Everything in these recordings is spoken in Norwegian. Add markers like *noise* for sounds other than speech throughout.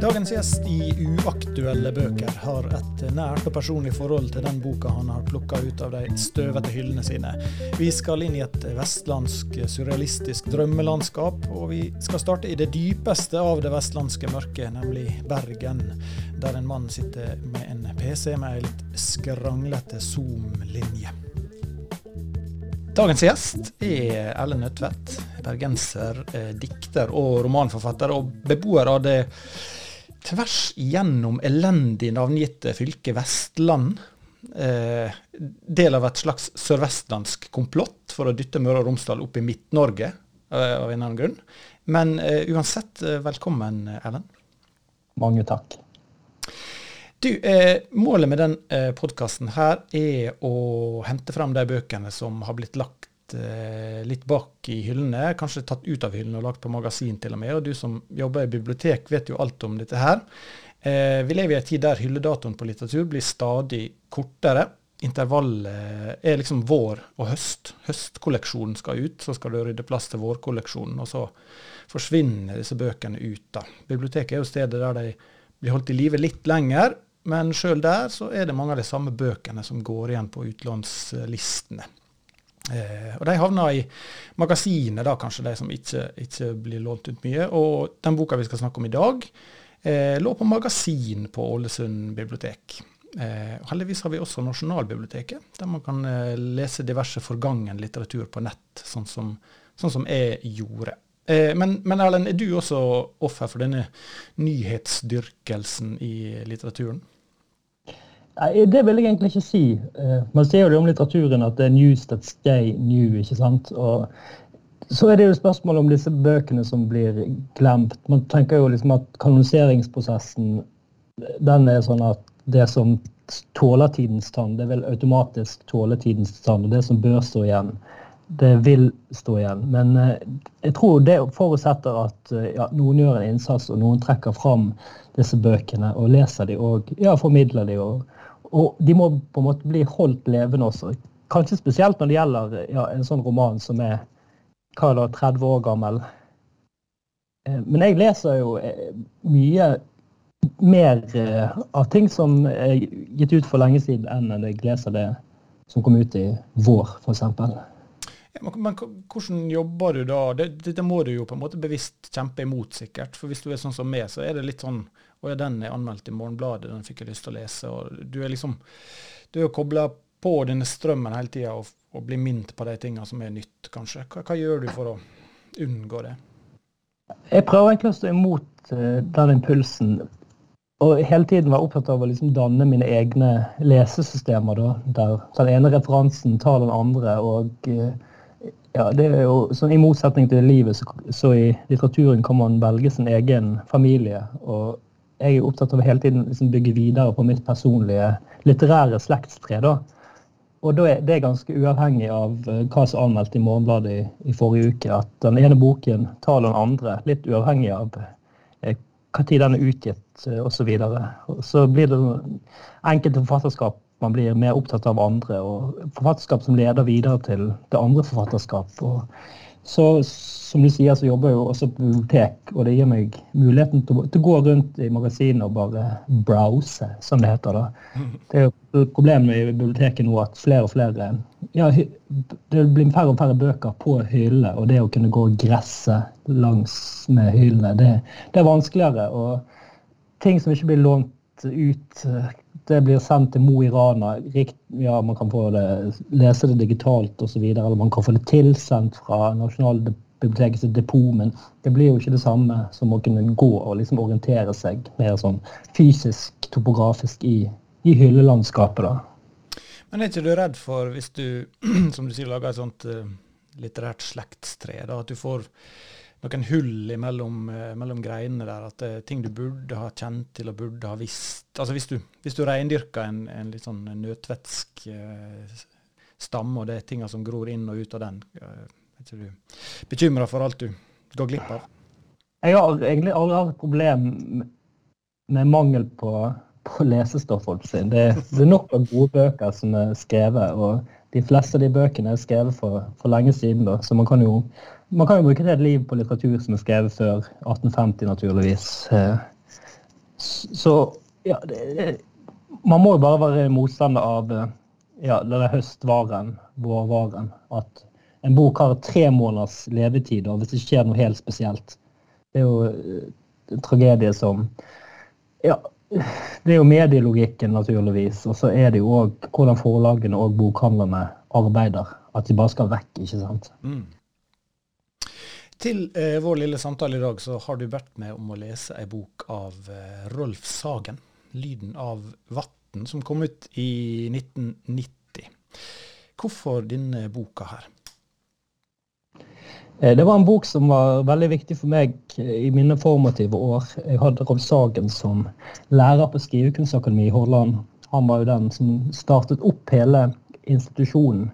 Dagens gjest i Uaktuelle bøker har et nært og personlig forhold til den boka han har plukka ut av de støvete hyllene sine. Vi skal inn i et vestlandsk surrealistisk drømmelandskap, og vi skal starte i det dypeste av det vestlandske mørket, nemlig Bergen, der en mann sitter med en PC med ei litt skranglete Zoom-linje. Dagens gjest er Erlend Nødtvedt, bergenser, eh, dikter og romanforfatter, og beboer av det tvers gjennom elendig navngitte fylket Vestland. Eh, del av et slags sørvestlandsk komplott for å dytte Møre og Romsdal opp i Midt-Norge, eh, av en annen grunn. Men eh, uansett, eh, velkommen, Erlend. Mange takk. Du, eh, Målet med den eh, podkasten her er å hente frem de bøkene som har blitt lagt Eh, litt bak i hyllene, kanskje tatt ut av hyllene og lagt på magasin til og med. Og du som jobber i bibliotek vet jo alt om dette her. Eh, vi lever i en tid der hylledatoen på litteratur blir stadig kortere. Intervallet er liksom vår og høst. Høstkolleksjonen skal ut, så skal du rydde plass til vårkolleksjonen. Og så forsvinner disse bøkene ut. da. Biblioteket er jo stedet der de blir holdt i live litt lenger. Men sjøl der så er det mange av de samme bøkene som går igjen på utlånslistene. Eh, og De havner i magasinet, da kanskje de som ikke, ikke, blir lånt ut mye. Og den boka vi skal snakke om i dag, eh, lå på magasin på Ålesund bibliotek. Eh, heldigvis har vi også Nasjonalbiblioteket, der man kan eh, lese diverse forgangen litteratur på nett, sånn som, sånn som jeg gjorde. Eh, men, men Erlend, er du også offer for denne nyhetsdyrkelsen i litteraturen? Nei, Det vil jeg egentlig ikke si. Eh, man ser jo det om litteraturen at det er 'news that stay new'. ikke sant? Og så er det jo spørsmål om disse bøkene som blir glemt. Man tenker jo liksom at kanoniseringsprosessen den er sånn at det som tåler tidens tann, det vil automatisk tåle tidens tann. Og det som bør stå igjen, det vil stå igjen. Men eh, jeg tror det forutsetter at eh, ja, noen gjør en innsats, og noen trekker fram disse bøkene og leser de og ja, formidler de. og og de må på en måte bli holdt levende også. Kanskje spesielt når det gjelder ja, en sånn roman som er hva da, 30 år gammel. Eh, men jeg leser jo eh, mye mer eh, av ting som er gitt ut for lenge siden, enn jeg leser det som kom ut i vår, f.eks. Men hvordan jobber du da? Dette må du jo på en måte bevisst kjempe imot, sikkert. For hvis du er sånn som meg, så er det litt sånn og ja, den er anmeldt i Morgenbladet, den fikk jeg lyst til å lese. og Du er liksom, du er kobla på denne strømmen hele tida og, og, blir minnet på de tingene som er nytt, kanskje. Hva, hva, gjør du for å unngå det? Jeg prøver egentlig å stå imot uh, den impulsen. Og hele tiden være opptatt av å liksom danne mine egne lesesystemer. Da, der den ene referansen tar den andre. og uh, ja, det er jo sånn I motsetning til livet, så, så, i litteraturen kan man velge sin egen familie. og jeg er opptatt av å hele tiden liksom bygge videre på mitt personlige litterære slektstre. da. Og da er det ganske uavhengig av eh, hva som er anmeldt i Morgenbladet i, i, forrige uke. At den ene boken tar den andre, litt uavhengig av eh, hva tid den er utgitt eh, osv. Så, videre. så blir det enkelte forfatterskap man blir mer opptatt av andre, og forfatterskap som leder videre til det andre forfatterskap. Og så som du sier, så jobber jeg jo også på bibliotek, og det gir meg muligheten til å, til å gå rundt i magasinet og bare browse, som det heter. da. *laughs* Det er jo problemet i biblioteket nå at flere og flere ja, Det blir færre og færre bøker på hyllene, og det å kunne gå og gresse langs med hyllene, det, det er vanskeligere. Og ting som ikke blir lånt ut det blir sendt til Mo i Rana. Ja, man kan få det, lese det digitalt osv. Eller man kan få det tilsendt fra Nasjonalbibliotekets depot. Men det blir jo ikke det samme som å kunne gå og liksom orientere seg mer sånn fysisk, topografisk i, i hyllelandskapet. da. Men er ikke du redd for, hvis du *clears throat* som du sier, lager et sånt uh, litterært slektstre, da, at du får noen hull mellom, eh, mellom greinene der. At det er ting du burde ha kjent til og burde ha visst. Altså Hvis du, hvis du reindyrker en, en, litt sånn nøtvetsk eh, stamme, og det er tinga som gror inn og ut av den, eh, er du bekymra for alt du går glipp av? Jeg har egentlig aldri hatt problem med mangel på, på lesestoff. Det, det er nok av gode bøker som er skrevet. og de fleste av de bøkene er skrevet for, for lenge siden. Da. Så man kan, jo, man kan jo bruke et liv på litteratur som er skrevet før 1850, naturligvis. Eh, Så ja, det, man må jo bare være motstander av ja, denne høstvaren, vårvaren. At en bok har tre måneders levetid, og hvis det skjer noe helt spesielt. Det er jo en tragedie som Ja, det er jo medielogikken, naturligvis. Og så er det jo òg hvordan forlagene og bokhandlerne arbeider. At de bare skal vekk, ikke sant. Mm. Til eh, vår lille samtale i dag så har du bedt meg om å lese ei bok av eh, Rolf Sagen. 'Lyden av vatn', som kom ut i 1990. Hvorfor denne boka her? Eh, det var en bok som var veldig viktig for meg i mine formative år. Jeg hadde Rolf Sagen som lærer på Skrivekunstakademiet i Hordaland. Han var jo den som startet opp hele institusjonen.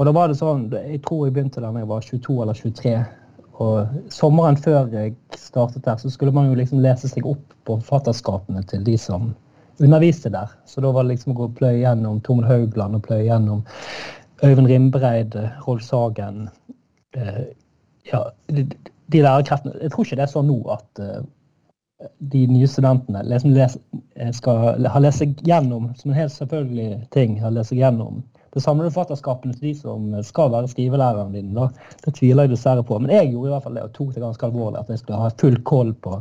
Og da var det sånn, Jeg tror jeg begynte da jeg var 22 eller 23. Og sommeren før jeg startet der, så skulle man jo liksom lese seg opp på forfatterskapene til de som underviste der. Så da var det liksom å gå og pløye gjennom Tormod Haugland og pløye gjennom Øyvind Rimbreid, Rolf Sagen. Eh, ja, de, de lærerkreftene Jeg tror ikke det er sånn nå at eh, de nye studentene liksom les, eh, skal ha lest seg gjennom, som en helt selvfølgelig ting, har lest seg gjennom det samlede forfatterskapene til de som skal være skrivelærerne dine. Da. Det tviler jeg dessverre på. Men jeg gjorde i hvert fall det og tok det ganske alvorlig. At jeg skulle ha full koll på,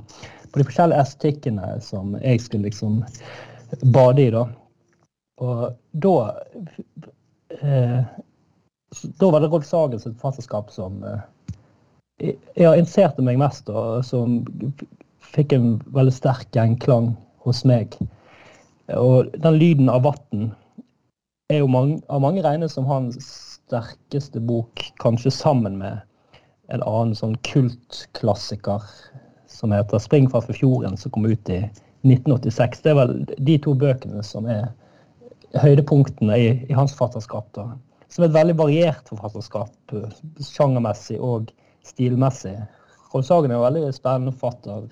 på de forskjellige estetikkene som jeg skulle liksom bade i. da. Og da eh, Da var det Rolf Sagens forfatterskap som eh, jeg interesserte meg mest, og som fikk en veldig sterk gjenklang hos meg. Og den lyden av vann er jo mange, av mange regnet som hans sterkeste bok, kanskje sammen med en annen sånn kultklassiker som heter 'Spring for fjorden', som kom ut i 1986. Det er vel de to bøkene som er høydepunktene i, i hans forfatterskap. da. Som er et veldig variert forfatterskap, sjangermessig og stilmessig. Rolf Sagen er en veldig spennende forfatter.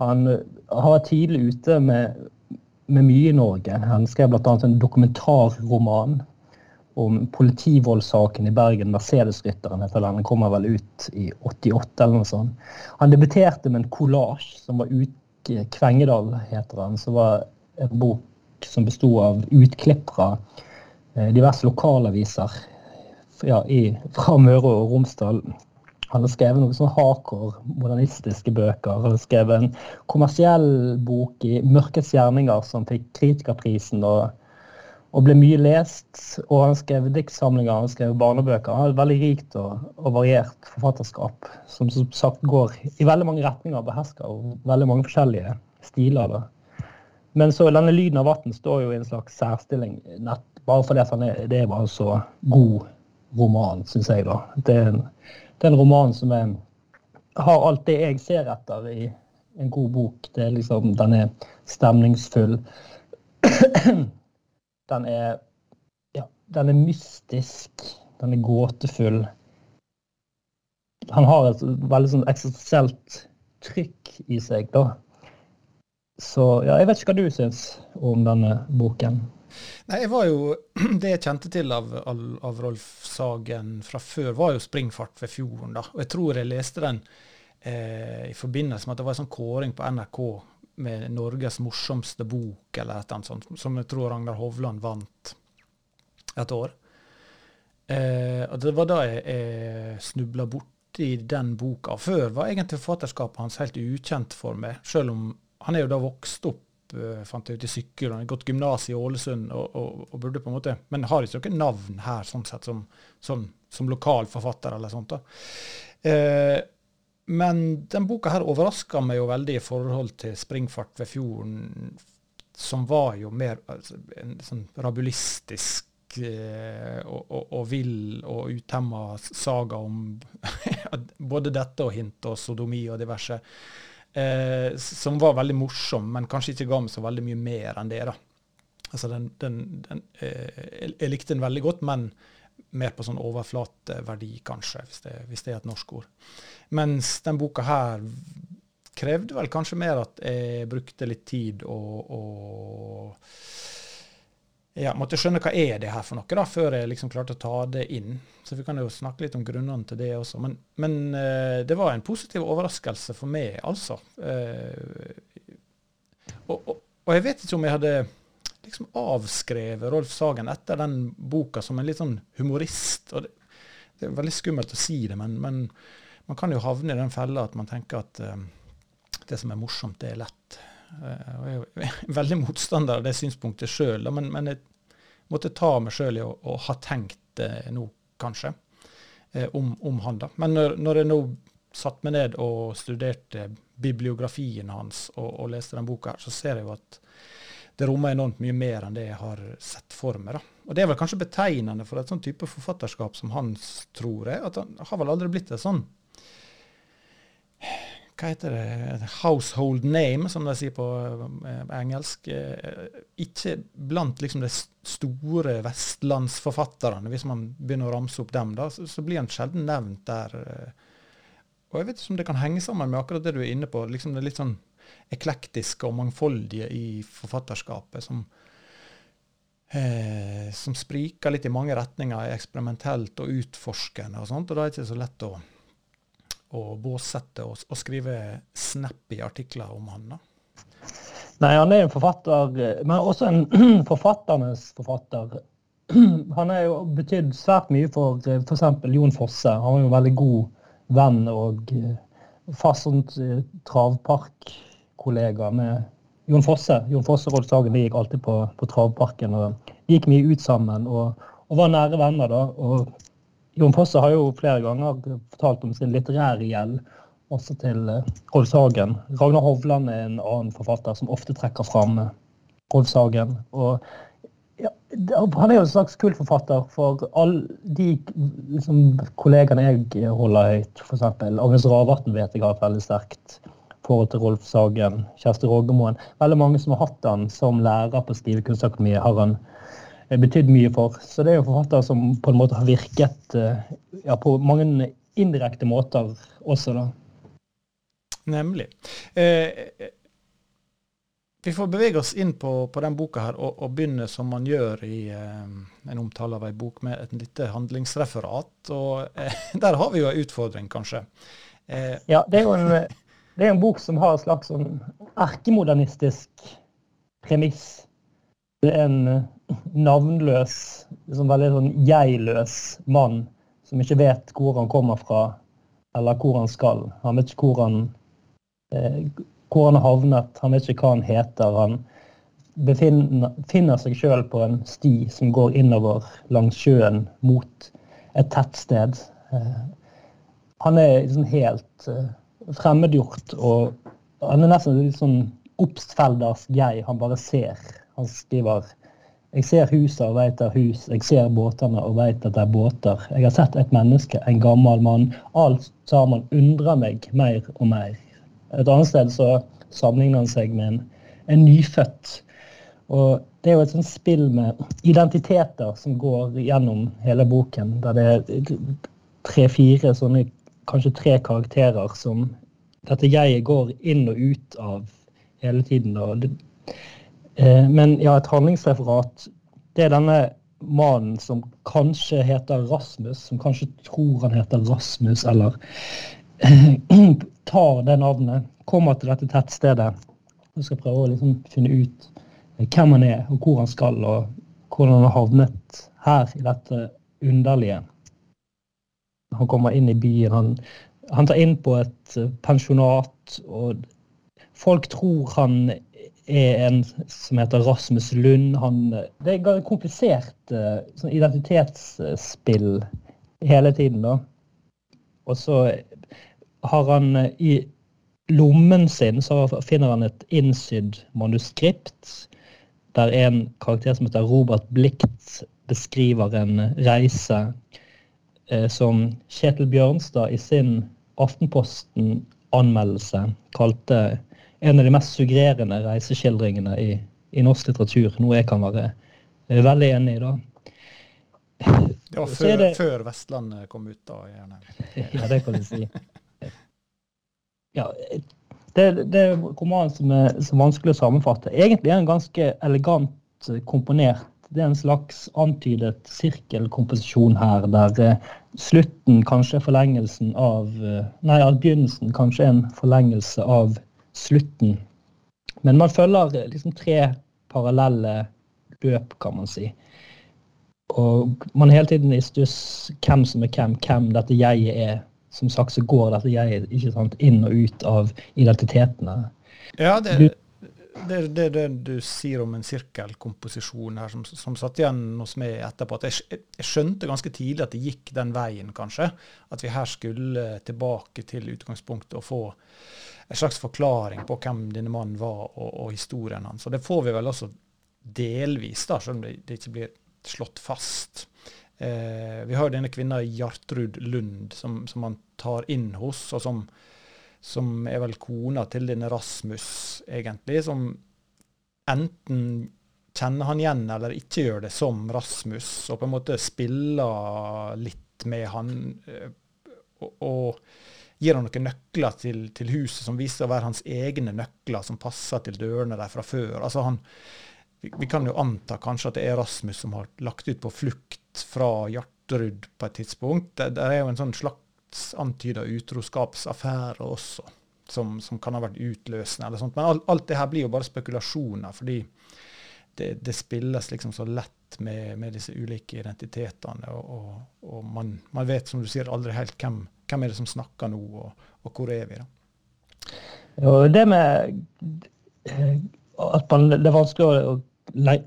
Han har tidlig ute med, med mye i Norge. Han skrev bl.a. en dokumentarroman om politivoldssaken i Bergen. 'Mercedesrytteren' heter den. Den kommer vel ut i 88 eller noe sånt. Han debuterte med en kollasj som var ut Kvengedal, heter han, Som var en bok som besto av utklipp fra eh, diverse lokalaviser ja, i, fra Møre og Romsdal. Han har skrevet noen sånne hardcore modernistiske bøker. Han har skrevet en kommersiell bok i 'Mørkets gjerninger' som fikk Kritikerprisen og, og, ble mye lest. Og han har skrevet diktsamlinger han har skrevet barnebøker. Han har et veldig rikt og, og, variert forfatterskap som som sagt går i veldig mange retninger og behersker og veldig mange forskjellige stiler. Da. Men så denne lyden av vann står jo i en slags særstilling nett, bare fordi det, det er bare så god roman, syns jeg. da. Det er en det er en roman som er, har alt det jeg ser etter i en god bok. Det er liksom, Den er stemningsfull. *clears throat* Den er ja, den er mystisk. Den er gåtefull. Han har et veldig sånn eksistensielt trykk i seg, da. Så ja, jeg vet ikke hva du syns om denne boken. Nei, jeg var jo, *clears throat* Det jeg kjente til av, av, Rolf Sagen fra før, var jo 'Springfart ved fjorden'. da. Og Jeg tror jeg leste den eh, i forbindelse med at det var en sånn kåring på NRK med Norges morsomste bok, eller et eller annet sånt, som jeg tror Ragnar Hovland vant et år. Eh, og Det var da jeg, jeg snubla borti den boka. Før var egentlig forfatterskapet hans helt ukjent for meg, selv om han er jo da vokst opp fant jeg ut i sykkel. og har gått gymnas i Ålesund og, og, og, burde på en måte Men har ikke noe navn her sånn sett som, som, som lokal forfatter eller sånt. da. Eh, men den boka her overraska meg jo veldig i forhold til 'Springfart ved fjorden', som var jo mer altså, en sånn rabulistisk eh, og, og, og, vill og utemma saga om *laughs* både dette og hint og sodomi og diverse. Eh, som var veldig morsom, men kanskje ikke ga meg så veldig mye mer enn det. da. Altså den, den, den eh, Jeg likte den veldig godt, men mer på sånn overflateverdi, kanskje, hvis det, hvis det, er et norsk ord. Mens den boka her krevde vel kanskje mer at jeg brukte litt tid og, og ja, måtte skjønne hva er det her for noe, da, før jeg liksom klarte å ta det inn. Så vi kan jo snakke litt om grunnene til det også. Men, men uh, det var en positiv overraskelse for meg, altså. Uh, Og, og, og, jeg vet ikke om jeg hadde liksom avskrevet Rolf Sagen etter den boka som en litt sånn humorist. og Det, det er veldig skummelt å si det, men, men, man kan jo havne i den fella at man tenker at uh, det som er morsomt, det er lett. Og jeg er *laughs* veldig motstander av det synspunktet sjøl, men, men, jeg måtte ta meg sjøl i å, å, ha tenkt det nå, kanskje, uh, om, om, han. da. Men når, når jeg nå satte meg ned og studerte bibliografien hans og, og leste den boka, her, så ser jeg jo at det rommer enormt mye mer enn det jeg har sett for meg. da. Og Det er vel kanskje betegnende for et sånn type forfatterskap som hans, tror jeg. At han har vel aldri blitt et sånn Hva heter det? Household name, som de sier på eh, engelsk. Eh, ikke blant liksom de store vestlandsforfatterne. Hvis man begynner å ramse opp dem, da, så, blir han sjelden nevnt der. Eh. Og jeg vet ikke om det kan henge sammen med akkurat det du er inne på. liksom det litt sånn eklektiske og mangfoldige i forfatterskapet, som, eh, som spriker litt i mange retninger, eksperimentelt og utforskende og sånt. Og da er det ikke så lett å, å båssette og, og, skrive snappy artikler om han. da. Nei, han er en forfatter, men også en *clears throat* forfatternes forfatter. *clears throat* Han har jo betydd svært mye for f.eks. Jon Fosse. Han var jo en veldig god venn og eh, fast sånt eh, travpark kollega med Jon Fosse. Jon Fosse og Rolf Sagen gikk alltid på, på, Travparken og gikk mye ut sammen og, og, var nære venner. da. Og Jon Fosse har jo flere ganger fortalt om sin litterære gjeld, også til uh, Rolf Sagen. Ragnar Hovland er en annen forfatter som ofte trekker fram uh, Rolf Sagen. Og ja, han er jo en slags kultforfatter for alle de liksom, kollegaene jeg holder høyt. F.eks. Agnes Ravatn vet jeg har et veldig sterkt forhold til Rolf Sagen, Kjersti Rogermoen. Veldig mange som har hatt han som lærer på Skrivekunstakademiet, har han eh, betydd mye for. Så det er jo forfattere som på en måte har virket eh, ja, på mange indirekte måter også, da. Nemlig. Eh, vi får bevege oss inn på, på den boka her og, og, begynne som man gjør i eh, en omtale av en bok med et lite handlingsreferat. Og eh, *laughs* der har vi jo en utfordring, kanskje. Eh, ja, det er jo en det er en bok som har et slags sånn erkemodernistisk premiss. Det er en eh, navnløs, liksom veldig sånn jeg-løs mann som ikke vet hvor han kommer fra, eller hvor han skal. Han vet ikke hvor han, eh, hvor han har havnet, han vet ikke hva han heter. Han befinner seg sjøl på en sti som går innover langs sjøen mot et tettsted. Eh, han er liksom helt eh, fremmedgjort. Og han er nesten litt sånn Obstfelders jeg. Han bare ser. Han skriver jeg ser huset og vet det er hus, jeg ser båtene og vet at det er båter. Jeg har sett et menneske, en gammel mann. Alt sammen undrer meg mer og mer. Et annet sted så sammenligner han seg med en, en nyfødt. Og det er jo et sånt spill med identiteter som går gjennom hele boken. Der det er tre-fire sånne kanskje tre karakterer som dette jeget går inn og ut av hele tiden. Det, eh, men ja, et handlingsreferat, det er denne mannen som kanskje heter Rasmus, som kanskje tror han heter Rasmus, eller *clears throat* tar det navnet, kommer til dette tettstedet og skal prøve å liksom finne ut hvem han er, og hvor han skal, og hvordan han har havnet her i dette underlige. Han kommer inn i byen. Han, han tar inn på et eh, pensjonat, og folk tror han er en som heter Rasmus Lund. Han, det er komplisert eh, sånn identitetsspill hele tiden, da. Og så har han eh, i lommen sin så finner han et innsydd manuskript der en karakter som heter Robert Blikt, beskriver en reise eh, som Kjetil Bjørnstad i sin Aftenposten-anmeldelse kalte en av de mest suggererende reiseskildringene i, i, norsk litteratur. Noe jeg kan være eh, veldig enig i. da. Det var før, det, før, Vestlandet kom ut, da? gjerne. *laughs* ja, det kan du si. Ja, det, det er romanen som er, som er vanskelig å sammenfatte. Egentlig er den ganske elegant komponert det er en slags antydet sirkelkomposisjon her, der eh, slutten kanskje er forlengelsen av eh, Nei, at begynnelsen kanskje er en forlengelse av slutten. Men man følger liksom tre parallelle løp, kan man si. Og man er hele tiden i stuss hvem som er hvem, hvem dette jeget er. Som sagt så går dette jeget ikke sant, inn og ut av identitetene. Ja, det, det, det, det du sier om en sirkelkomposisjon her, som, som satt igjen hos meg etterpå. at jeg, jeg, skjønte ganske tidlig at det gikk den veien, kanskje. At vi her skulle tilbake til utgangspunktet og få en slags forklaring på hvem denne mannen var, og, og historien hans. Og det får vi vel også delvis, da, selv om det, det ikke blir slått fast. Eh, vi har jo denne kvinna Gjartrud Lund som, som, han tar inn hos, og som, som er vel kona til denne Rasmus, egentlig. Som enten kjenner han igjen eller ikke gjør det som Rasmus, og på en måte spiller litt med han. Eh, og, og gir han noen nøkler til, til, huset som viser å være hans egne nøkler, som passer til dørene der fra før. Altså han, vi, vi, kan jo anta kanskje at det er Rasmus som har lagt ut på flukt fra Hjarterud på et tidspunkt. Det, det er jo en sånn slags antyda utroskapsaffærer også, som, som, kan ha vært utløsende. eller sånt. Men alt, alt det her blir jo bare spekulasjoner, fordi det, det spilles liksom så lett med, med disse ulike identitetene. Og, og, og man, man, vet, som du sier, aldri helt hvem, hvem er det som snakker nå, og, og hvor er vi? da? Jo, det med at man, det er vanskelig å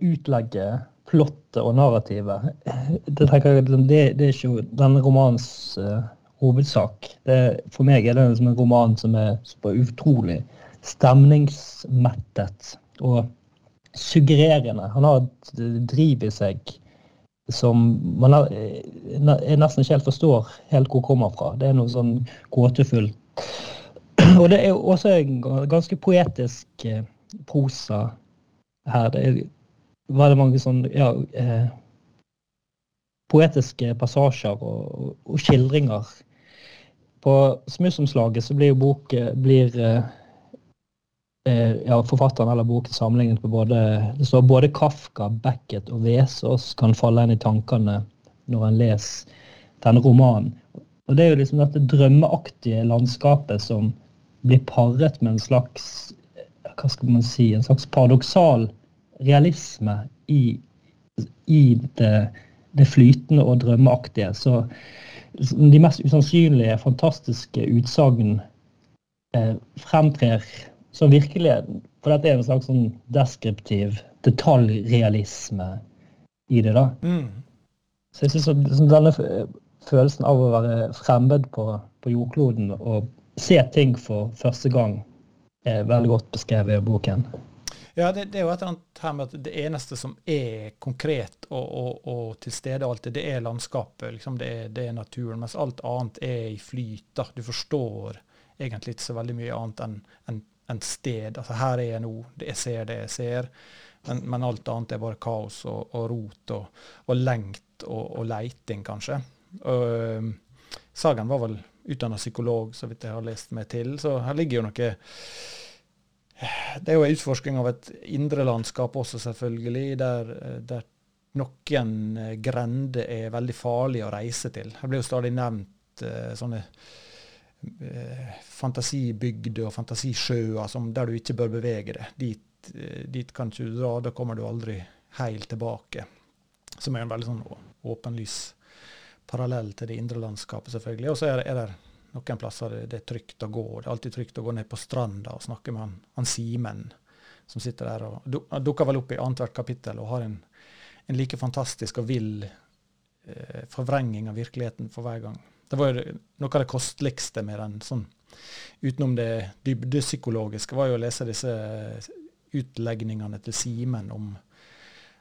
utlegge plottet og narrativet. Det, jeg, det, det er ikke denne romanens uh, hovedsak. Det, for meg er det en roman som er utrolig stemningsmettet og suggererende. Han har et driv i seg som man har, eh, jeg nesten ikke helt forstår helt hvor kommer fra. Det er noe sånn gåtefullt. *clears throat* Og det er også en ganske poetisk uh, prosa her. Det er veldig mange sånn ja, eh, poetiske passasjer og, og, skildringer. På Smussomslaget så blir jo bok blir, eh, eh, ja, forfatteren eller boken sammenlignet på både Det står både Kafka, Beckett og Vesaas kan falle inn i tankene når en leser denne romanen. Og Det er jo liksom dette drømmeaktige landskapet som blir paret med en slags hva skal man si, en slags paradoksal realisme i, i det, det, flytende og drømmeaktige. Så de mest usannsynlige, fantastiske utsagn eh, fremtrer som virkeligheten. For dette er en slags sånn deskriptiv detaljrealisme i det. da. Mm. Så jeg syns denne følelsen av å være fremmed på, på jordkloden og se ting for første gang er veldig godt beskrevet i boken. Ja, det, det, er jo et eller annet her med at det eneste som er konkret og, og, og til stede alltid, det er landskapet. Liksom det, er, det, er, naturen. Mens alt annet er i flyt. da. Du forstår egentlig ikke så veldig mye annet enn en, en sted. Altså her er jeg nå. Jeg ser det jeg ser. Men, men alt annet er bare kaos og, og rot og, lengt og leiting, kanskje. Uh, Sagen var vel utdanna psykolog, så vidt jeg har lest meg til. Så her ligger jo noe Det er jo en utforsking av et indre landskap også, selvfølgelig, der, der noen grender er veldig farlige å reise til. Her blir jo stadig nevnt uh, sånne fantasibygder og fantasisjøer som, der du ikke bør bevege deg. Dit, dit kan du dra, da kommer du aldri helt tilbake. Som er en veldig sånn åpenlys parallell til det indre landskapet, selvfølgelig. Og så er, er det noen plasser det, det, er trygt å gå. Det er alltid trygt å gå ned på stranda og snakke med han, han Simen som sitter der. og Han dukker vel opp i annethvert kapittel og har en, en like fantastisk og vill eh, forvrenging av virkeligheten for hver gang. Det var jo noe av det kosteligste med den, sånn, utenom det dybdepsykologiske, var jo å lese disse utlegningene til Simen om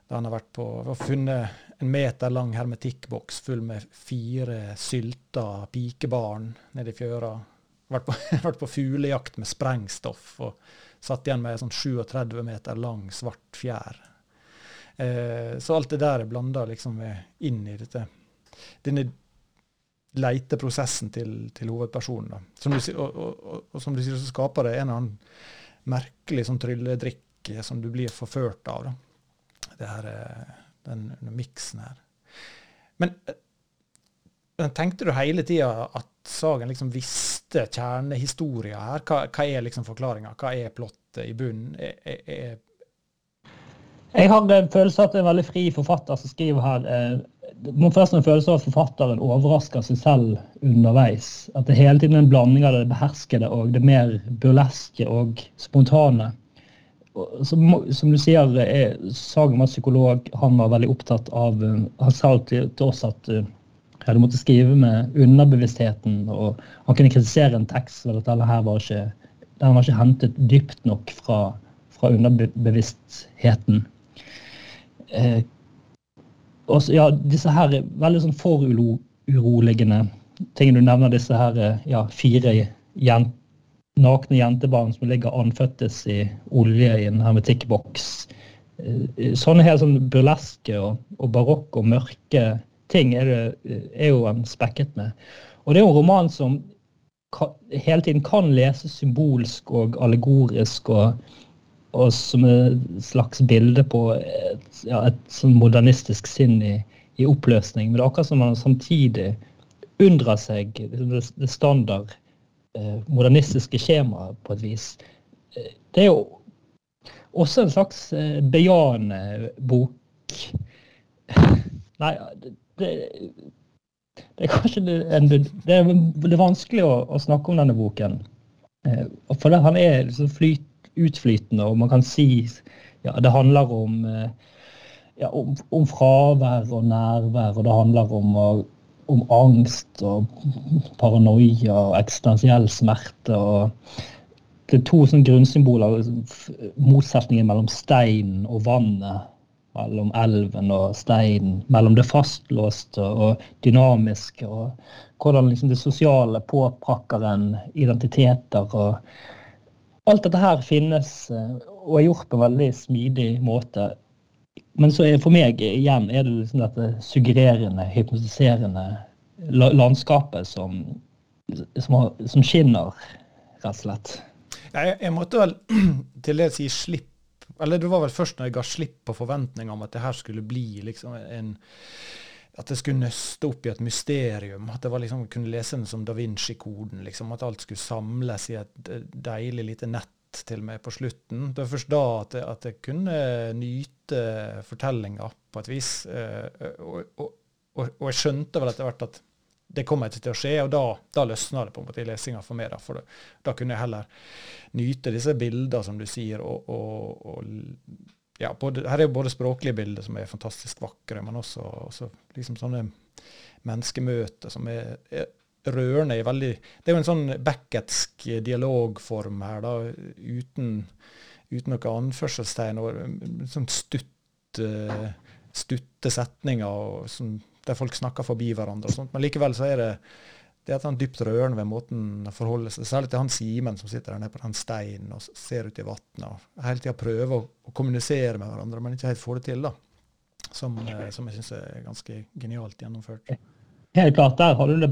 da han har vært på, funnet en meter lang hermetikkboks full med fire sylta pikebarn nede i fjøra. Vært på, *laughs* vært på fuglejakt med sprengstoff og satt igjen med sånn 37 meter lang, svart fjær. Eh, så alt det der er blanda liksom inn i dette. Denne leiteprosessen til, til hovedpersonen. Som du, og, og, og, og, som du sier, så skaper det en eller annen merkelig sånn trylledrikk som du blir forført av. da det her, eh, den, den miksen her. Men eh, tenkte du hele tida at Sagen liksom visste kjernehistoria her? Hva, hva er liksom forklaringa? Hva er plottet? i bunnen? Er, er, jeg har en følelse av at det er en veldig fri forfatter som skriver her. Det må forresten en følelse av at forfatteren overrasker seg selv underveis. At det hele tiden er en blanding av det beherskede og det mer burleske og spontane. Som, som du sier, er, Sagen var psykolog. Han var veldig opptatt av Han sa til, til oss at uh, du måtte skrive med underbevisstheten. og Han kunne kritisere en tekst for at denne her var ikke, den var ikke hentet dypt nok fra, fra underbevisstheten. Eh, også, ja, disse her er veldig sånn foruroligende tingene du nevner, disse her eh, ja, fire jent, nakne jentebarn som ligger anføttes i olje i en hermetikkboks. Eh, sånne helt sånn burleske og, og barokke og mørke ting er, det, er jo han spekket med. Og det er jo en roman som hele tiden kan leses symbolsk og allegorisk og og som et slags bilde på et, ja, et sånn modernistisk sinn i, i, oppløsning. Men det er akkurat som man samtidig unndrar seg det, det standard modernistiske skjemaet på et vis. Eh, det er jo også en slags eh, bejaende bok. Nei, det, det, er kanskje en, det, er, vanskelig å, å, snakke om denne boken. Eh, for det, han er liksom flyt utflytende, og man kan si ja, det handler om, eh, ja, om, om fravær og nærvær, og det handler om, om angst og paranoia og eksistensiell smerte. og det er to sånne grunnsymboler, motsetningen mellom steinen og vannet. Mellom elven og steinen, mellom det fastlåste og dynamiske. og Hvordan liksom det sosiale påprakker en identiteter. og alt dette her finnes eh, og er gjort på en veldig smidig måte. Men så er for meg igjen er det liksom dette suggererende, hypnotiserende landskapet som, som, som skinner, rett og slett. Jeg, jeg måtte vel *clears throat* til det si slipp Eller det var vel først når jeg ga slipp på forventninga om at det her skulle bli liksom en at det skulle nøste opp i et mysterium. At det var liksom, kunne lese den som Da Vinci-koden. Liksom, at alt skulle samles i et deilig lite nett til meg på slutten. Det var først da at jeg, at jeg kunne nyte fortellinga på et vis. Eh, og, og, og, og, jeg skjønte vel etter hvert at det kom ikke til å skje, og da, da løsna det på en måte i lesinga for meg. Da, for da, da kunne jeg heller nyte disse bildene, som du sier, og, ja, både, her er jo både språklige bilder som er fantastisk vakre, men også, også liksom sånne menneskemøter som er, er rørende. i veldig, Det er jo en sånn Becketsk dialogform her, da, uten, uten noe anførselstegn. og sånn stutt, stutte setninger sånn, der folk snakker forbi hverandre. og sånt, Men likevel så er det det er at han dypt rørende ved måten å forholde seg Særlig til han Simen som sitter der nede på den steinen og ser ut i vannet. Og hele tida prøver å, å, kommunisere med hverandre, men ikke helt får det til. da. Som, eh, som jeg syns er ganske genialt gjennomført. Helt klart, Der har du det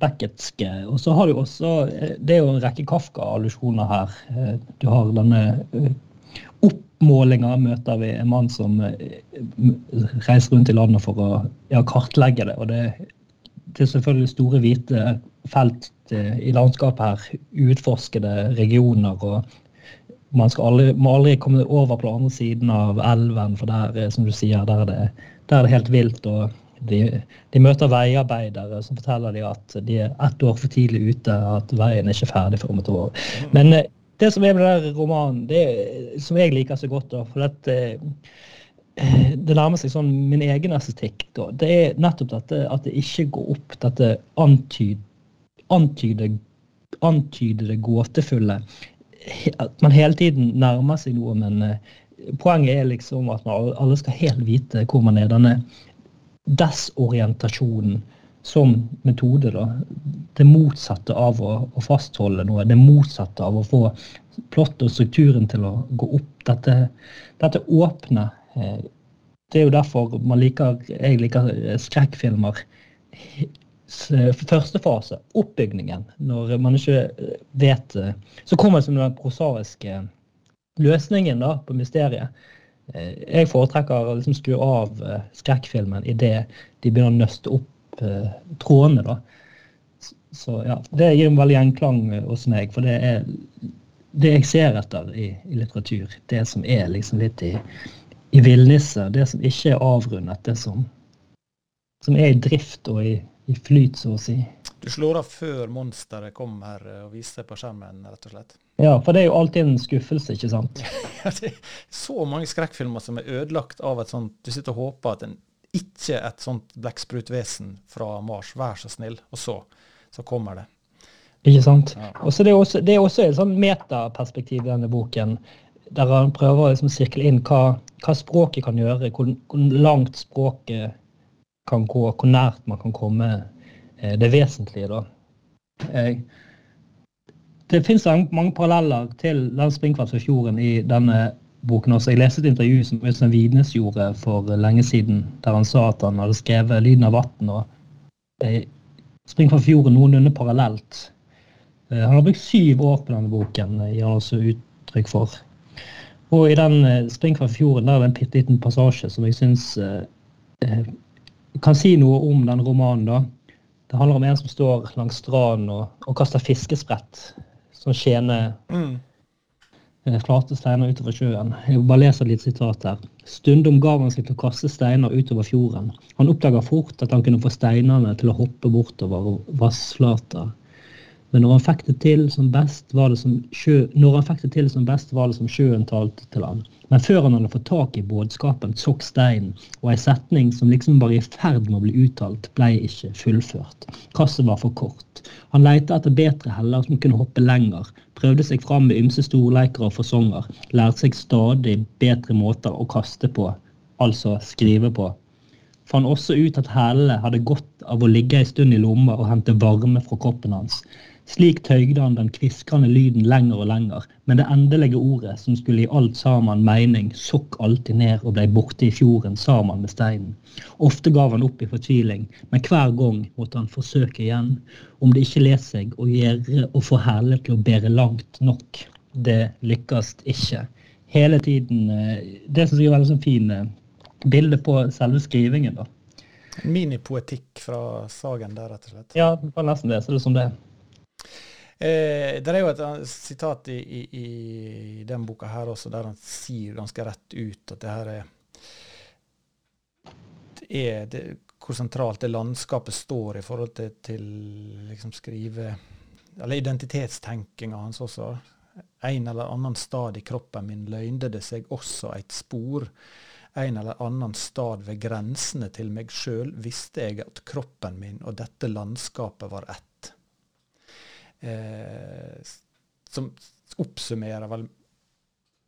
Becketske. Og så har du også eh, Det er jo en rekke Kafka-allusjoner her. Eh, du har denne oppmålinga møter vi en mann som reiser rundt i landet for å ja, kartlegge det. og det til selvfølgelig store, hvite felt eh, i landskapet her. Utforskede regioner. og Man skal aldri, må aldri komme over på den andre siden av elven, for der som du sier, der er det, der er det helt vilt. og de, de, møter veiarbeidere som forteller dem at de er ett år for tidlig ute, at veien er ikke ferdig for om et år. Men eh, det som er med den romanen, det som jeg liker så godt, da, for dette Eh, det nærmer seg sånn min egen estetikk. Da. Det er nettopp dette at det ikke går opp dette antyd, antyde, antyde gåtefulle. At man hele tiden nærmer seg noe, men eh, poenget er liksom at man alle skal helt vite hvor man er. Denne desorientasjonen som metode. Da. Det motsatte av å, å, fastholde noe. Det motsatte av å få plott og strukturen til å gå opp. Dette, dette åpne Eh, det er jo derfor man liker, jeg liker eh, skrekkfilmer. Første fase, oppbygningen, når man ikke eh, vet Så kommer det som den prosaiske løsningen da, på mysteriet. Jeg foretrekker å liksom skru av skrekkfilmen idet de begynner å nøste opp trådene. da. Så ja, Det gir en veldig gjenklang hos meg, for det er det jeg ser etter i, i, litteratur. Det som er liksom litt i, i villnisse. Det som ikke er avrundet. Det som, som er i drift og i, i flyt, så å si. Du slår av før monsteret kommer og viser seg på skjermen, rett og slett? *laughs* Ja, for det er jo alltid en skuffelse, ikke sant? *laughs* ja, det er så mange skrekkfilmer som er ødelagt av et sånt Du sitter og håper at en ikke et sånt blekksprutvesen fra Mars, vær så snill. Og så, så kommer det. Ikke sant. Ja. Og så det, er også, det er også et sånn metaperspektiv i denne boken, der han prøver å liksom sirkle inn hva, hva, språket kan gjøre, hvor, hvor, langt språket kan gå, hvor nært man kan komme eh, det vesentlige. da. Eh, det finnes mange paralleller til den springkvartsfjorden i denne boken også. Jeg leste et intervju som Øystein Widnes gjorde for lenge siden, der han sa at han hadde skrevet 'Lyden av vann' og eh, 'Spring fra fjorden' noenlunde parallelt. Eh, han har brukt syv år på denne boken, eh, gir han også uttrykk for. Og i den Springkvart 'Spring fjorden' der er det en bitte liten passasje som jeg syns eh, eh, kan si noe om den romanen. da. Det handler om en som står langs stranden og, og kaster fiskesprett som tjener mm Eh, flate steiner utover sjøen. Jeg bare leser litt sitat her. Stundom gav han seg til å kaste steiner utover fjorden. Han oppdaga fort at han kunne få steinene til å hoppe bortover vassflata. Men når han fikk det til som best, var det som, sjø, det til som best, var det som sjøen talte til ham. Men før han hadde fått tak i budskapen, tok steinen, og ei setning som liksom var i ferd med å bli uttalt, ble ikke fullført. Kasset var for kort. Han leita etter bedre heller som kunne hoppe lenger, prøvde seg fram med ymse storleiker og fasonger, lærte seg stadig bedre måter å kaste på, altså skrive på. Fant også ut at hælene hadde godt av å ligge ei stund i lomma og hente varme fra kroppen hans. Slik tøygde han den kviskende lyden lenger og lenger, men det endelige ordet, som skulle gi alt sammen mening, sokk alltid ned og blei borte i fjorden sammen med steinen. Ofte gav han opp i fortviling, men hver gang måtte han forsøke igjen, om det ikke let seg å gjøre og få hæler til å bære langt nok. Det lykkes ikke. Hele tiden eh, Det som er veldig sånn fin eh, bilde på selve skrivingen, da. Minipoetikk fra Sagen der, rett og slett. Ja, det var nesten det. Så det er som det. Eh, det er jo et sitat i, i, i den boka her også, der han sier ganske rett ut at det her er, er det, hvor sentralt det landskapet står i forhold til, til liksom skrive Eller identitetstenkinga hans også. En eller annen stad i kroppen min løgnde det seg også et spor. En eller annen stad ved grensene til meg sjøl visste jeg at kroppen min og dette landskapet var ett eh, som oppsummerer vel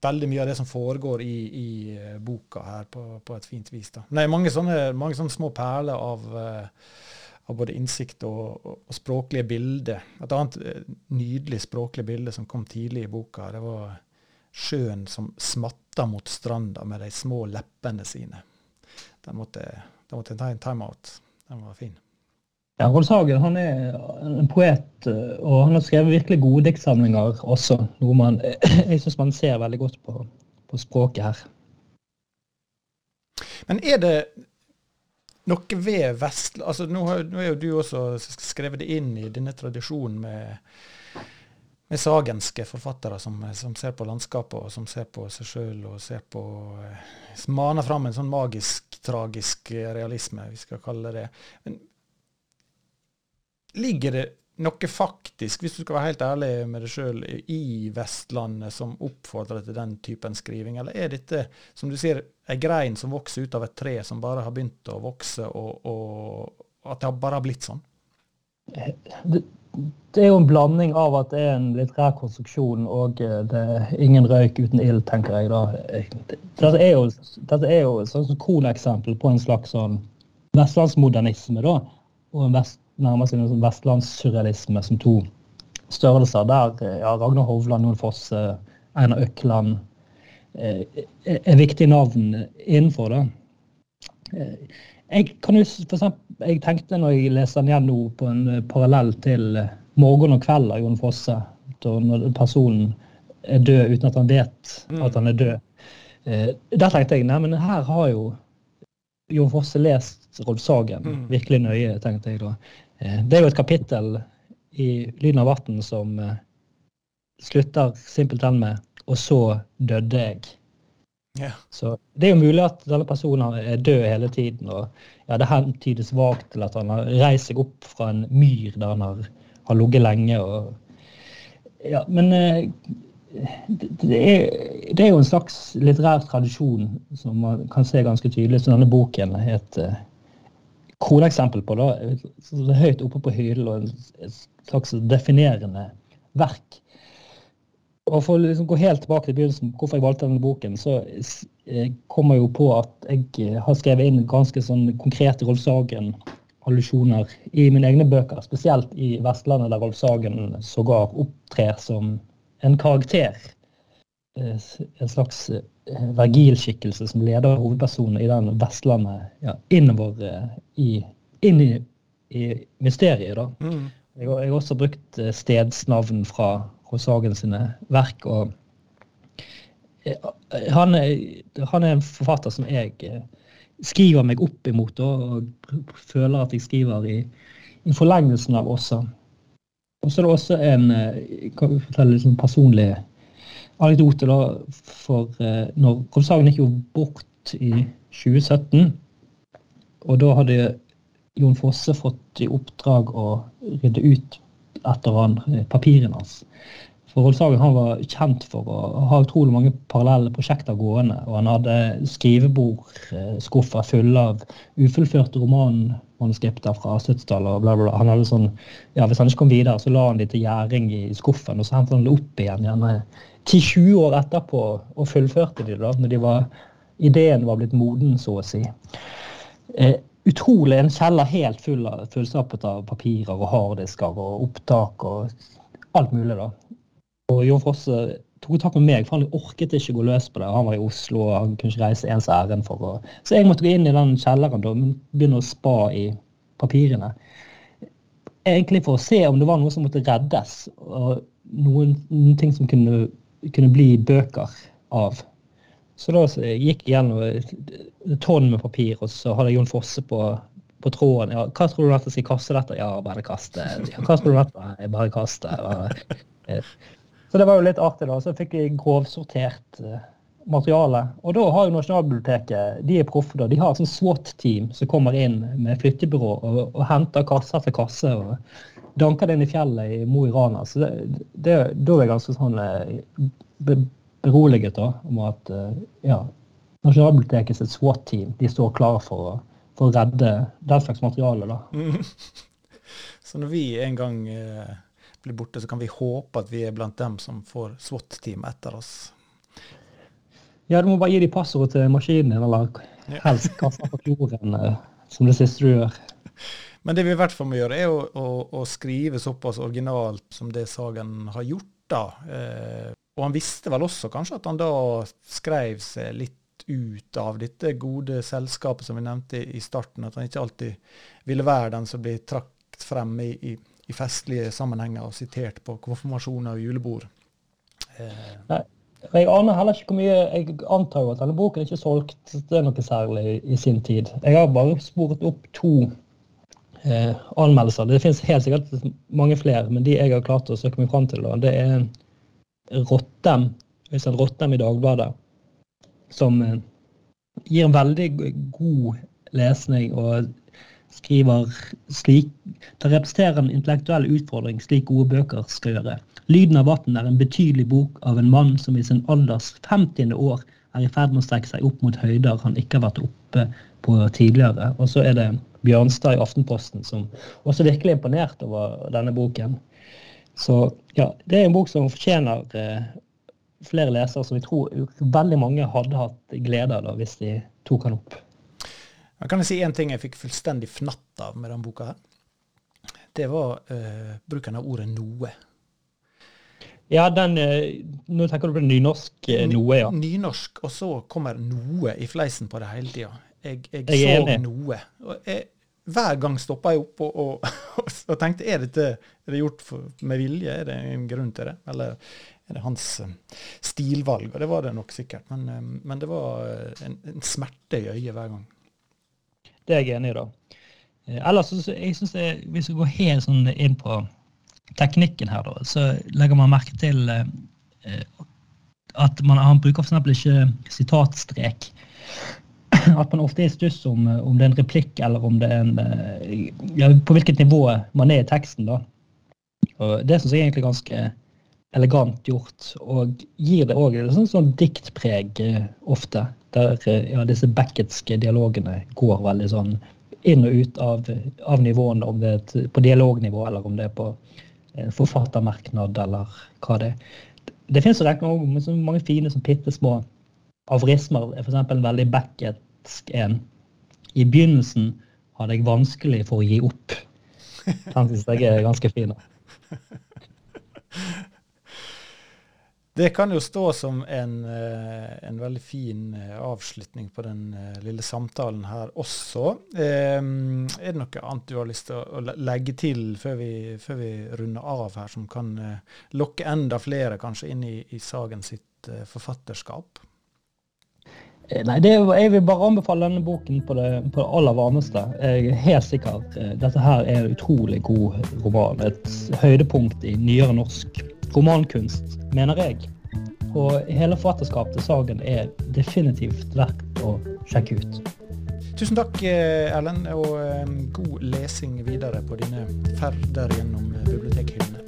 veldig mye av det som foregår i, i uh, boka her, på, på, et fint vis. da. Nei, mange sånne, mange sånne små perler av, uh, av både innsikt og, og, språklige bilder. Et annet uh, nydelig språklig bilde som kom tidlig i boka, det var sjøen som smatta mot stranda med de små leppene sine. Den måtte, den måtte ta en timeout. Den var fin. Ja, Rolf Hagen han er en poet, og han har skrevet virkelig gode diktsamlinger også. Noe man, *clears throat* jeg syns man ser veldig godt på, på, språket her. Men er det noe ved Vestland Altså, nå, nå er jo du også skrevet det inn i denne tradisjonen med, med sagenske forfattere som, som, ser på landskapet og som ser på seg sjøl og ser på eh, Maner fram en sånn magisk, tragisk realisme, vi skal kalle det. Men Ligger det noe faktisk, hvis du skal være helt ærlig med deg sjøl, i Vestlandet som oppfordrer til den typen skriving? Eller er dette, som du sier, ei grein som vokser ut av et tre som bare har begynt å vokse, og, og at det bare har blitt sånn? Det, det, er jo en blanding av at det er en litterær konstruksjon og eh, det er ingen røyk uten ild, tenker jeg da. Dette er jo, dette er jo et sånn kroneksempel på en slags sånn vestlandsmodernisme, da. Og en vest, nærmer seg en sånn vestlandssurrealisme som to størrelser. Der eh, ja, Ragnar Hovland, Jon Fosse, Einar Økland eh, er viktige navn innenfor det. Eh, jeg, kan jo, for eksempel, jeg tenkte når jeg leste den igjen nå, på en parallell til 'Morgen og kveld' av Jon Fosse. Når personen er død uten at han vet mm. at han er død. Der tenkte jeg nei, men her har jo Jon Fosse lest Rolf Sagen mm. virkelig nøye, tenkte jeg da. Eh, det er jo et kapittel i Lyden av vatn' som eh, slutter simpelthen med 'og så døde jeg'. Yeah. Så det er jo mulig at denne personen er død hele tiden. og ja, Det hentydes vagt til at han har reist seg opp fra en myr der han har, har ligget lenge. og ja, Men eh, det er, det er, jo en slags litterær tradisjon som man kan se ganske tydelig, så denne boken er et kroneksempel på. da, så Høyt oppe på hyllen og et slags definerende verk. Og For å liksom gå helt tilbake til begynnelsen, hvorfor jeg valgte denne boken, så eh, kommer jeg jo på at jeg eh, har skrevet inn ganske sånn konkrete Rolf Sagen-allusjoner i mine egne bøker. Spesielt i 'Vestlandet', der Rolf Sagen sågar opptrer som en karakter. Eh, en slags vergilskikkelse som leder hovedpersonen i den Vestlandet ja, innover i, inn i, i mysteriet. da. Mm. Jeg, jeg, har også brukt stedsnavn fra Rosagen sine verk. og eh, han han er, en forfatter som jeg eh, skriver meg opp imot, og føler at jeg skriver i, i forlengelsen av også. Og så er det også en jeg kan fortelle litt sånn personlig anekdote. da, for når Rosagen gikk jo bort i 2017, og da hadde Jon Fosse fått i oppdrag å rydde ut etter han, papirene hans. For Rolfshagen han var kjent for å ha utrolig mange parallelle prosjekter gående. Og han hadde skrivebordskuffer fulle av ufullførte romanmanuskripter fra 70-tallet. og bla, bla, bla. Han sånn, ja, Hvis han ikke kom videre, så la han de til gjæring i skuffen. Og så hentet han det opp igjen gjerne 10-20 år etterpå og fullførte de da, når de var, ideen var blitt moden, så å si. Eh, utrolig en kjeller helt full av, fullstappet av papirer og harddisker og opptak og alt mulig. da. Og Jon Fosse tok tak med meg, for han orket ikke gå løs på det. Han var i Oslo og han kunne ikke reise ens ærend for å Så jeg måtte gå inn i den kjelleren og begynne å spa i papirene. Egentlig for å se om det var noe som måtte reddes, og noen, noen ting som kunne, kunne, bli bøker av. Så da gikk jeg gjennom et tonn med papir, og så hadde Jon Fosse på, på tråden. Ja, 'Hva tror du at jeg skal kaste dette?' Ja, bare kaste. Ja, 'Hva tror du at jeg bare kaste?' Så det var jo litt artig, da. Så fikk jeg grovsortert uh, materiale. Og da har jo Nasjonalbiblioteket de er proffe. da, De har sånn SWAT-team som kommer inn med flyttebyrå og, og henter kasse etter kasse. og Det inn i fjellet i Mo i Rana. Så det, det, da er jeg ganske sånn be, beroliget da, om at uh, ja, Nasjonalbibliotekets SWAT-team de står klare for, for, å redde den slags materiale. da. Mm. *laughs* Så når vi en gang eh blir borte, så kan vi håpe at vi er blant dem som får SWAT-team etter oss. Ja, du må bare gi de passordet til maskinen din, eller helst kaste på kloren, eh, som det siste du gjør. *laughs* Men det vi i hvert fall må gjøre, er å, å, å skrive såpass originalt som det Sagen har gjort. da. Eh, og han visste vel også kanskje at han da skrev seg litt ut av dette gode selskapet som vi nevnte i starten. At han ikke alltid ville være den som blir trakt frem i, i i festlige sammenhenger og sitert på konfirmasjoner og julebord. Eh. Nei. Jeg aner heller ikke hvor mye Jeg antar jo at denne boken ikke er solgt det er noe særlig i sin tid. Jeg har bare sporet opp to eh, anmeldelser. Det finnes helt sikkert mange flere, men de jeg har klart å søke meg fram til, da, det er Rottem, Øystein Rottem i Dagbladet, som eh, gir en veldig god lesning og skriver slik Det representerer en intellektuell utfordring, slik gode bøker skal gjøre. 'Lyden av vann' er en betydelig bok av en mann som i sin alders 50. år er i ferd med å strekke seg opp mot høyder han ikke har vært oppe på tidligere. Og så er det Bjørnstad i Aftenposten som også virkelig er imponert over denne boken. Så ja, det er en bok som fortjener eh, flere lesere, som vi tror veldig mange hadde hatt glede av hvis de tok han opp. Jeg kan jeg si én ting jeg fikk fullstendig fnatt av med denne boka? her? Det var eh, bruken av ordet 'noe'. Ja, den, uh, nå tenker du på nynorsk uh, 'noe', ja. Nynorsk, og så kommer 'noe' i fleisen på det hele tida. Jeg, jeg, jeg så noe. Jeg, hver gang stoppa jeg opp og, og, *laughs* og, tenkte er dette er det gjort for, med vilje, er det en grunn til det? Eller er det hans stilvalg? Og det var det nok sikkert. Men, men det var en, en smerte i øyet hver gang. Det er jeg enig i, da. Eh, ellers så jeg synes jeg, vi går helt sånn inn på teknikken her, da, så legger man merke til eh, at man, han bruker f.eks. ikke sitatstrek. *laughs* At man ofte er i stuss om, om, det er en replikk eller om det er en eh, ja, På hvilket nivå man er i teksten. da. Og Det syns jeg er egentlig ganske elegant gjort, og gir det òg sånn, sånn diktpreg eh, ofte. Der ja, disse Becketske dialogene går veldig sånn inn og ut av, av nivåene, om det er på dialognivå eller om det er på forfattermerknad eller hva det er. Det finnes mange fine som bitte små aforismer. F.eks. en veldig Becketsk en. I begynnelsen hadde jeg vanskelig for å gi opp. Den syns jeg er ganske fin. Det kan jo stå som en, eh, en veldig fin eh, avslutning på den eh, lille samtalen her også. Er det noe annet du har lyst til å legge til før vi, før vi runder av her, som kan lokke enda flere kanskje inn i, i Sagen sitt forfatterskap? Nei, det, Jeg vil bare anbefale denne boken på det, på det aller varmeste. Jeg er helt sikker. Dette her er en utrolig god roman. Et høydepunkt i nyere norsk romankunst, mener jeg. Og hele forfatterskapet til Sagen er definitivt verdt å sjekke ut. Tusen takk, eh, Erlend, og eh, god lesing videre på dine ferder gjennom bibliotekhyllene.